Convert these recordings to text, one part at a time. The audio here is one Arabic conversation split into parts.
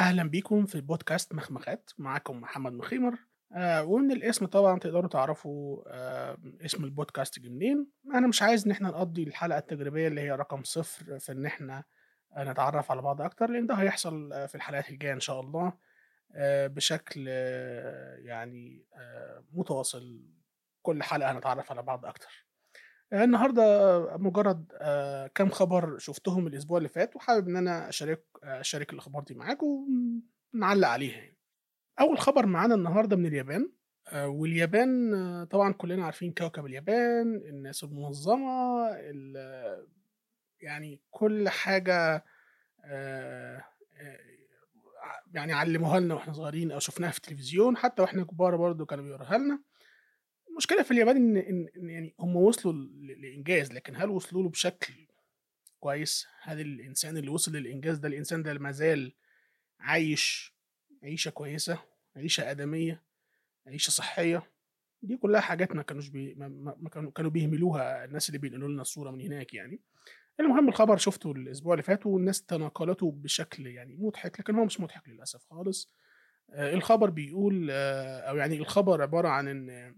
أهلا بيكم في بودكاست مخمخات معاكم محمد مخيمر آه ومن الاسم طبعا تقدروا تعرفوا آه اسم البودكاست جه منين. أنا مش عايز إن إحنا نقضي الحلقة التجريبية اللي هي رقم صفر في إن إحنا آه نتعرف على بعض أكتر لأن ده هيحصل آه، في الحلقات الجاية إن شاء الله آه بشكل آه يعني آه متواصل كل حلقة هنتعرف على بعض أكتر. آه، النهارده مجرد آه، كام خبر شفتهم الأسبوع اللي فات وحابب إن أنا أشارك آه، أشارك الأخبار دي معاكم ونعلق عليها يعني. أول خبر معانا النهارده من اليابان آه، واليابان طبعا كلنا عارفين كوكب اليابان الناس المنظمة ال- يعني كل حاجة يعني علموها لنا وإحنا صغيرين أو شفناها في التلفزيون حتى وإحنا كبار برضو كانوا بيوروها لنا المشكلة في اليابان إن إن يعني هم وصلوا لإنجاز لكن هل وصلوا له بشكل كويس؟ هل الإنسان اللي وصل للإنجاز ده الإنسان ده ما زال عايش عيشة كويسة عيشة آدمية عيشة صحية؟ دي كلها حاجات ما كانوش بي ما كانوا كانوا بيهملوها الناس اللي بينقلوا لنا الصورة من هناك يعني. المهم الخبر شفته الأسبوع اللي فات والناس تناقلته بشكل يعني مضحك لكن هو مش مضحك للأسف خالص. آه، الخبر بيقول آه، أو يعني الخبر عبارة عن إن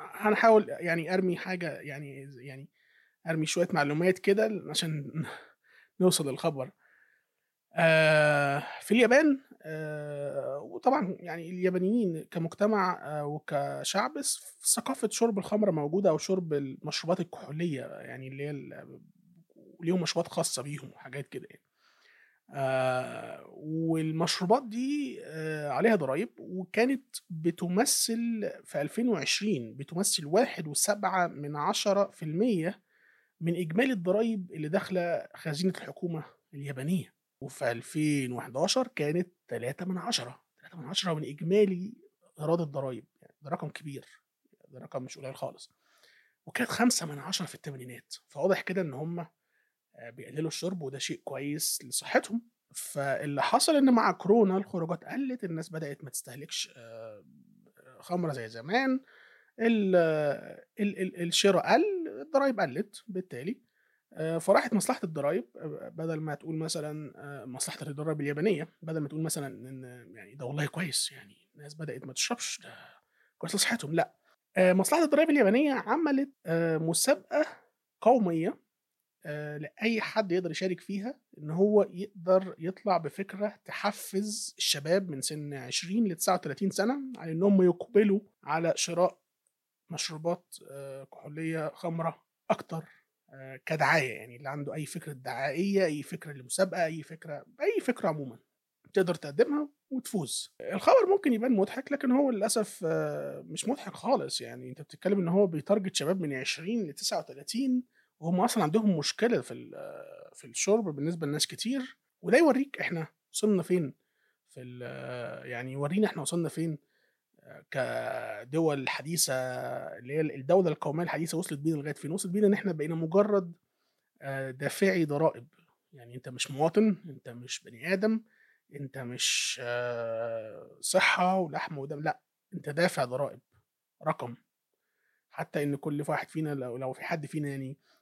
هنحاول يعني أرمي حاجة يعني يعني أرمي شوية معلومات كده عشان نوصل للخبر. آه في اليابان آه وطبعا يعني اليابانيين كمجتمع آه وكشعب ثقافة شرب الخمر موجودة أو شرب المشروبات الكحولية يعني اللي هي ليهم مشروبات خاصة بيهم وحاجات كده يعني. آه والمشروبات دي آه عليها ضرائب وكانت بتمثل في 2020 بتمثل واحد وسبعة من عشرة في المية من إجمالي الضرائب اللي داخلة خزينة الحكومة اليابانية. وفي 2011 كانت 3 من عشرة. 3 من عشرة من إجمالي إيراد الضرائب. يعني ده رقم كبير. ده رقم مش قليل خالص. وكانت 5 من عشرة في الثمانينات فواضح كده إن هم بيقللوا الشرب وده شيء كويس لصحتهم. فاللي حصل إن مع كورونا الخروجات قلت الناس بدأت ما تستهلكش آه، خمرة زي زمان ال- ال- ال- الشراء قل الضرايب قلت بالتالي آه، فراحت مصلحة الضرايب آه، بدل ما تقول مثلا آه، مصلحة الضرايب اليابانية بدل ما تقول مثلا إن يعني ده والله كويس يعني الناس بدأت ما تشربش ده كويس لصحتهم لا. آه، مصلحة الضرايب اليابانية عملت آه، مسابقة قومية آه، لأي حد يقدر يشارك فيها إن هو يقدر يطلع بفكرة تحفز الشباب من سن 20 ل 39 سنة على إنهم يقبلوا على شراء مشروبات آه، كحولية خمرة أكتر آه، كدعاية. يعني اللي عنده أي فكرة دعائية أي فكرة لمسابقة أي فكرة أي فكرة عموما تقدر تقدمها وتفوز. الخبر ممكن يبان مضحك لكن هو للأسف آه، مش مضحك خالص. يعني أنت بتتكلم إن هو بيتارجت شباب من 20 ل 39 وهم أصلا عندهم مشكلة في في الشرب بالنسبة لناس كتير وده يوريك إحنا وصلنا فين في يعني يورينا إحنا وصلنا فين كدول حديثة اللي هي الدولة القومية الحديثة وصلت بينا لغاية فين؟ وصلت بينا إن إحنا بقينا مجرد آه، دافعي ضرائب. يعني أنت مش مواطن أنت مش بني آدم أنت مش آه، صحة ولحم ودم لأ أنت دافع ضرائب رقم. حتى إن كل واحد فينا لو, لو في حد فينا يعني آه،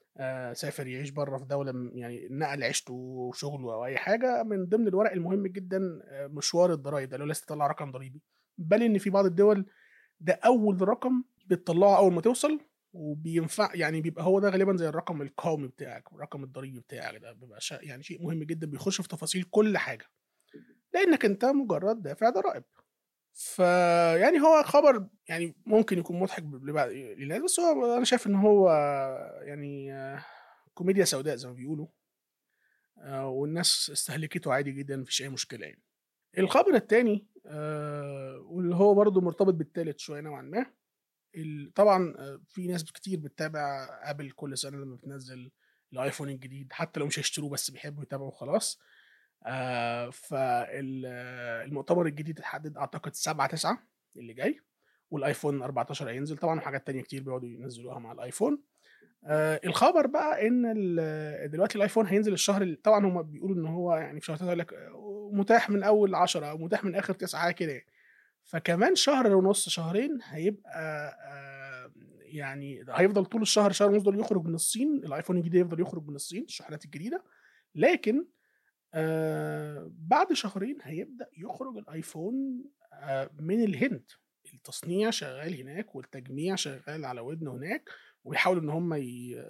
سافر يعيش بره في دولة يعني نقل عيشته وشغله أو أي حاجة من ضمن الورق المهم جدا آه، مشوار الضرايب ده لو لازم تطلع رقم ضريبي. بل إن في بعض الدول ده أول رقم بتطلعه أول ما توصل وبينفع يعني بيبقى هو ده غالبا زي الرقم القومي بتاعك الرقم الضريبي بتاعك ده بيبقى يعني شيء مهم جدا بيخش في تفاصيل كل حاجة. لأنك أنت مجرد دافع ضرائب. فيعني هو خبر يعني ممكن يكون مضحك لبعض للناس بس هو أنا شايف إن هو يعني كوميديا سوداء زي ما بيقولوا آه، والناس استهلكته عادي جدا مفيش أي مشكلة يعني. الخبر التاني آه، واللي هو برضه مرتبط بالتالت شوية نوعا ما طبعا آه، في ناس كتير بتتابع Apple كل سنة لما بتنزل ال iPhone الجديد حتى لو مش هيشتروه بس بيحبوا يتابعوا خلاص آه فالمؤتمر الجديد اتحدد أعتقد 7 9 اللي جاي وال iPhone 14 هينزل. طبعا وحاجات تانية كتير بيقعدوا ينزلوها مع ال iPhone. آه الخبر بقى إن ال- دلوقتي ال iPhone هينزل الشهر ال- طبعا هم بيقولوا إن هو يعني في شهر تسعة يقول لك آه، متاح من أول 10 أو متاح من آخر 9 حاجة كده يعني. فكمان شهر ونص شهرين هيبقى آه يعني هيفضل طول الشهر شهر ونص دول يخرج من الصين. الآيفون الجديد يفضل يخرج من الصين الشحنات الجديدة. لكن آآ بعد شهرين هيبدأ يخرج الأيفون آآ من الهند، التصنيع شغال هناك والتجميع شغال على ودنه هناك، وبيحاولوا إن هم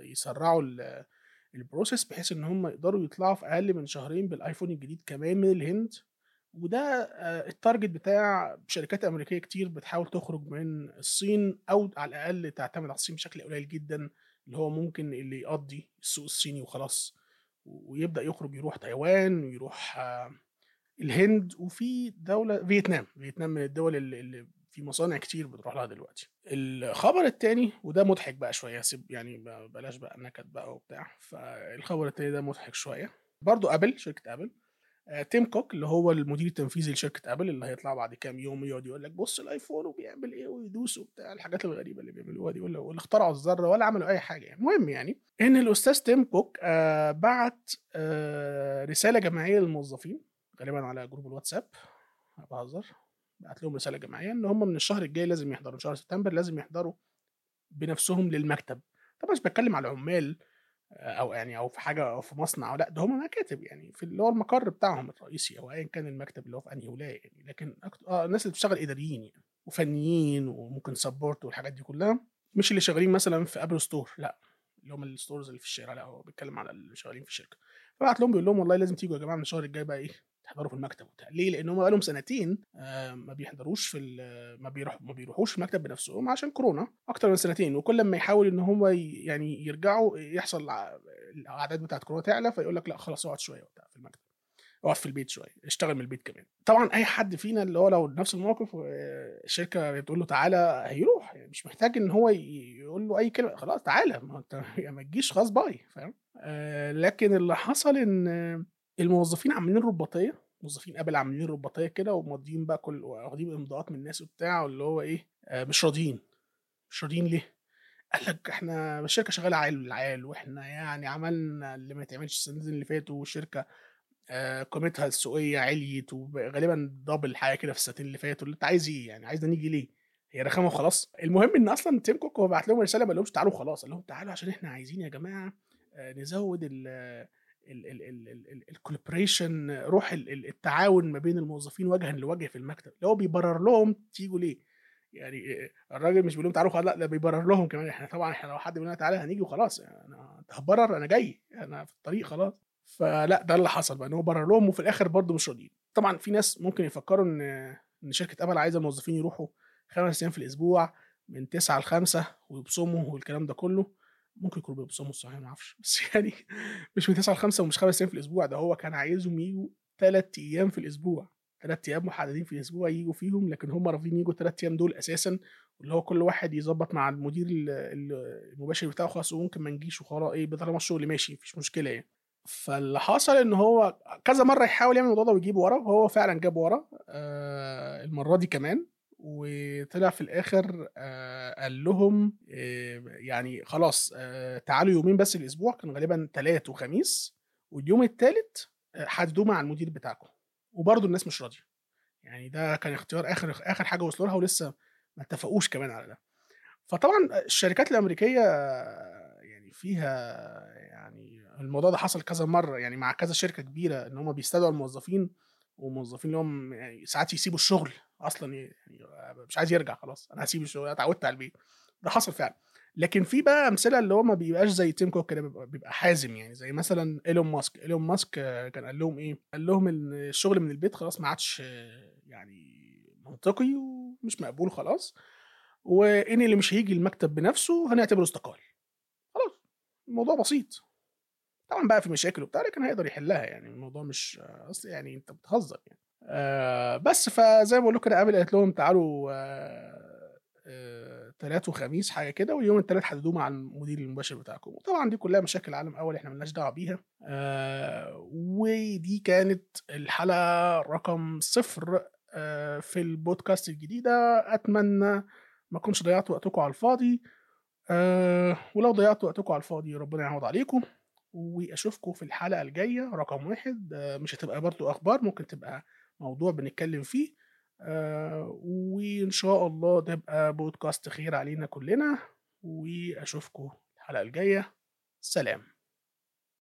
يسرّعوا ال الprocess بحيث إن هم يقدروا يطلعوا في أقل من شهرين بالأيفون الجديد كمان من الهند، وده آآ الtarget بتاع شركات أمريكية كتير بتحاول تخرج من الصين أو على الأقل تعتمد على الصين بشكل قليل جدًا، اللي هو ممكن اللي يقضّي السوق الصيني وخلاص، ويبدأ يخرج يروح تايوان ويروح الهند وفي دولة فيتنام، فيتنام من الدول ال اللي في مصانع كتير بتروح لها دلوقتي. الخبر التاني وده مضحك بقى شوية سيب يعني بلاش بقى نكد بقى وبتاع، فالخبر التاني ده مضحك برضه Apple شركة Apple آآ تيم كوك اللي هو المدير التنفيذي لشركة Apple اللي هيطلع بعد كام يوم يقعد يقول لك بُص ال iPhone وبيعمل إيه ويدوس وبتاع، الحاجات الغريبة اللي بيعملوها دي واللي اخترعوا الذرة ولا عملوا أي حاجة يعني. المهم يعني إن الأستاذ تيم كوك آآ بعت آآ رسالة جماعية للموظفين غالبًا على group ال WhatsApp، أنا باهزر، بعت لهم رسالة جماعية إن هم من الشهر الجاي لازم يحضروا، شهر سبتمبر لازم يحضروا بنفسهم للمكتب. طبعًا مش باتكلم على عمال أو يعني أو في حاجة أو في مصنع أو لأ، ده هم مكاتب يعني في اللي هو المقر بتاعهم الرئيسي أو أيًا كان المكتب اللي هو في أنهي ولاية يعني، لكن أكت آه الناس اللي بتشتغل إداريين يعني وفنيين وممكن support والحاجات دي كلها، مش اللي شغالين مثلًا في Apple store لأ، اللي هم الstores اللي في الشارع لأ، هو بيتكلم على اللي شغالين في الشركة. فبعت لهم بيقول لهم والله لازم تيجوا يا جماعة من الشهر الجاي بقى إيه، تحضروا في المكتب وبتاع، ليه؟ لإن هم بقى لهم سنتين آآ ما بيحضروش في ما بيروح ما بيروحوش المكتب بنفسهم عشان كورونا أكتر من سنتين، وكل أمّا يحاول هو ي يعني يرجعوا يحصل ع الأعداد بتاعة كورونا تعلى، فيقول لك لأ خلاص اقعد شوية وبتاع في المكتب، اقعد في البيت شوية، اشتغل من البيت كمان. طبعًا أي حد فينا اللي هو لو نفس الموقف والشركة بتقول له تعالَ هيروح، يعني مش محتاج إن هو يقول له أي كلمة، خلاص تعالَ ما أنت يا ما تجيش خلاص باي فاهم؟ آآ لكن اللي حصل إن الموظفين عاملين رباطية، موظفين Apple عاملين رباطية كده وماضيين بقى كل واخدين إمضاءات من الناس وبتاع واللي هو إيه، آآ مش راضيين، مش راضيين ليه؟ قال لك إحنا الشركة شغالة عال عال وإحنا يعني عملنا اللي ما يتعملش السنتين اللي فاتوا والشركة آآ قيمتها السوقية عليت وب غالبًا double حاجة كده في السنتين اللي فاتوا، اللي أنت عايز إيه يعني عايزنا نيجي ليه؟ هي رخامة وخلاص؟ المهم إن أصلًا تيم كوك هو بعت لهم رسالة ما قالهمش تعالوا وخلاص، قال لهم تعالوا عشان إحنا عايزين يا جماعة آآ نزوّد ال ال ال ال ال ال الcollaboration روح ال ال التعاون ما بين الموظفين وجهًا لوجه في المكتب، اللي هو بيبرر لهم تيجوا ليه، يعني الراجل مش بيقول لهم تعالوا لأ، ده بيبرر لهم كمان، إحنا طبعًا إحنا لو حد بيقول لنا تعالَ هنيجي وخلاص، أنا أنت هتبرر أنا جاي، أنا في الطريق خلاص. فلأ ده اللي حصل بقى، إن هو برر لهم وفي الآخر برضه مش راضيين. طبعًا في ناس ممكن يفكروا إن إن شركة Apple عايزة الموظفين يروحوا 5 أيام في الأسبوع من 09:00 ل17:00 ويبصموا والكلام ده كله، ممكن يكونوا بيبصموا الصراحة ما أعرفش، بس يعني مش من 09:00 ل17:00 ومش 5 أيام في الأسبوع، ده هو كان عايزهم ييجوا 3 أيام في الأسبوع، 3 أيام محددين في الأسبوع ييجوا فيهم، لكن هم رافضين ييجوا ال3 أيام دول أساسًا، واللي هو كل واحد يضبط مع المدير ال ال المباشر بتاعه خلاص وممكن ما نجيش وخلا إيه طالما الشغل ماشي ما فيش مشكلة يعني. فاللي حصل إن هو كذا مرّة يحاول يعمل الموضوع ده ويجيب ورا، وهو فعلًا جاب ورا آآ المرّة دي كمان، وطلع في الآخر آآ قال لهم آآ يعني خلاص آآ تعالوا يومين بس الأسبوع، كان غالبًا تلات وخميس، واليوم التالت آآ حددوه مع المدير بتاعكم، وبرضه الناس مش راضية. يعني ده كان اختيار آخر آخر حاجة وصلوا لها ولسه ما اتفقوش كمان على ده. فطبعًا الشركات الأمريكية يعني فيها يعني الموضوع ده حصل كذا مرّة، يعني مع كذا شركة كبيرة إن هم بيستدعوا الموظفين، والموظفين اللي هم يعني ساعات يسيبوا الشغل أصلًا يعني مش عايز يرجع خلاص، أنا هاسيب الشغل أنا اتعودت على البيت، ده حصل فعلًا. لكن في بقى أمثلة اللي هو ما بيبقاش زي تيم كوك كده بيبقى حازم يعني، زي مثلًا إيلون ماسك، إيلون ماسك كان قال لهم إيه، قال لهم إن الشغل من البيت خلاص ما عادش يعني منطقي ومش مقبول خلاص، وإن اللي مش هييجي المكتب بنفسه هنعتبره استقال. خلاص، الموضوع بسيط. طبعًا بقى في مشاكل وبتاع، لكن هيقدر يحلها يعني، الموضوع مش أصل يعني أنت بتهزر يعني. آآ بس فزي ما باقول لكم Apple قالت لهم تعالوا آآ تلات وخميس حاجة كده، واليوم التالت حددوه مع المدير المباشر بتاعكم، وطبعًا دي كلها مشاكل عالم أول إحنا ما لناش دعوة بيها. آآ ودي كانت الحلقة رقم 0 آآ في البودكاست الجديدة، أتمنى ما أكونش ضيّعت وقتكم على الفاضي، آآ ولو ضيّعت وقتكم على الفاضي ربنا يعوض عليكم، وأشوفكم في الحلقة الجاية رقم 1 مش هتبقى برضه أخبار، ممكن تبقى موضوع بنتكلم فيه، آآ وإن شاء الله ده يبقى بودكاست خير علينا كلنا، وأشوفكم الحلقة الجاية، سلام.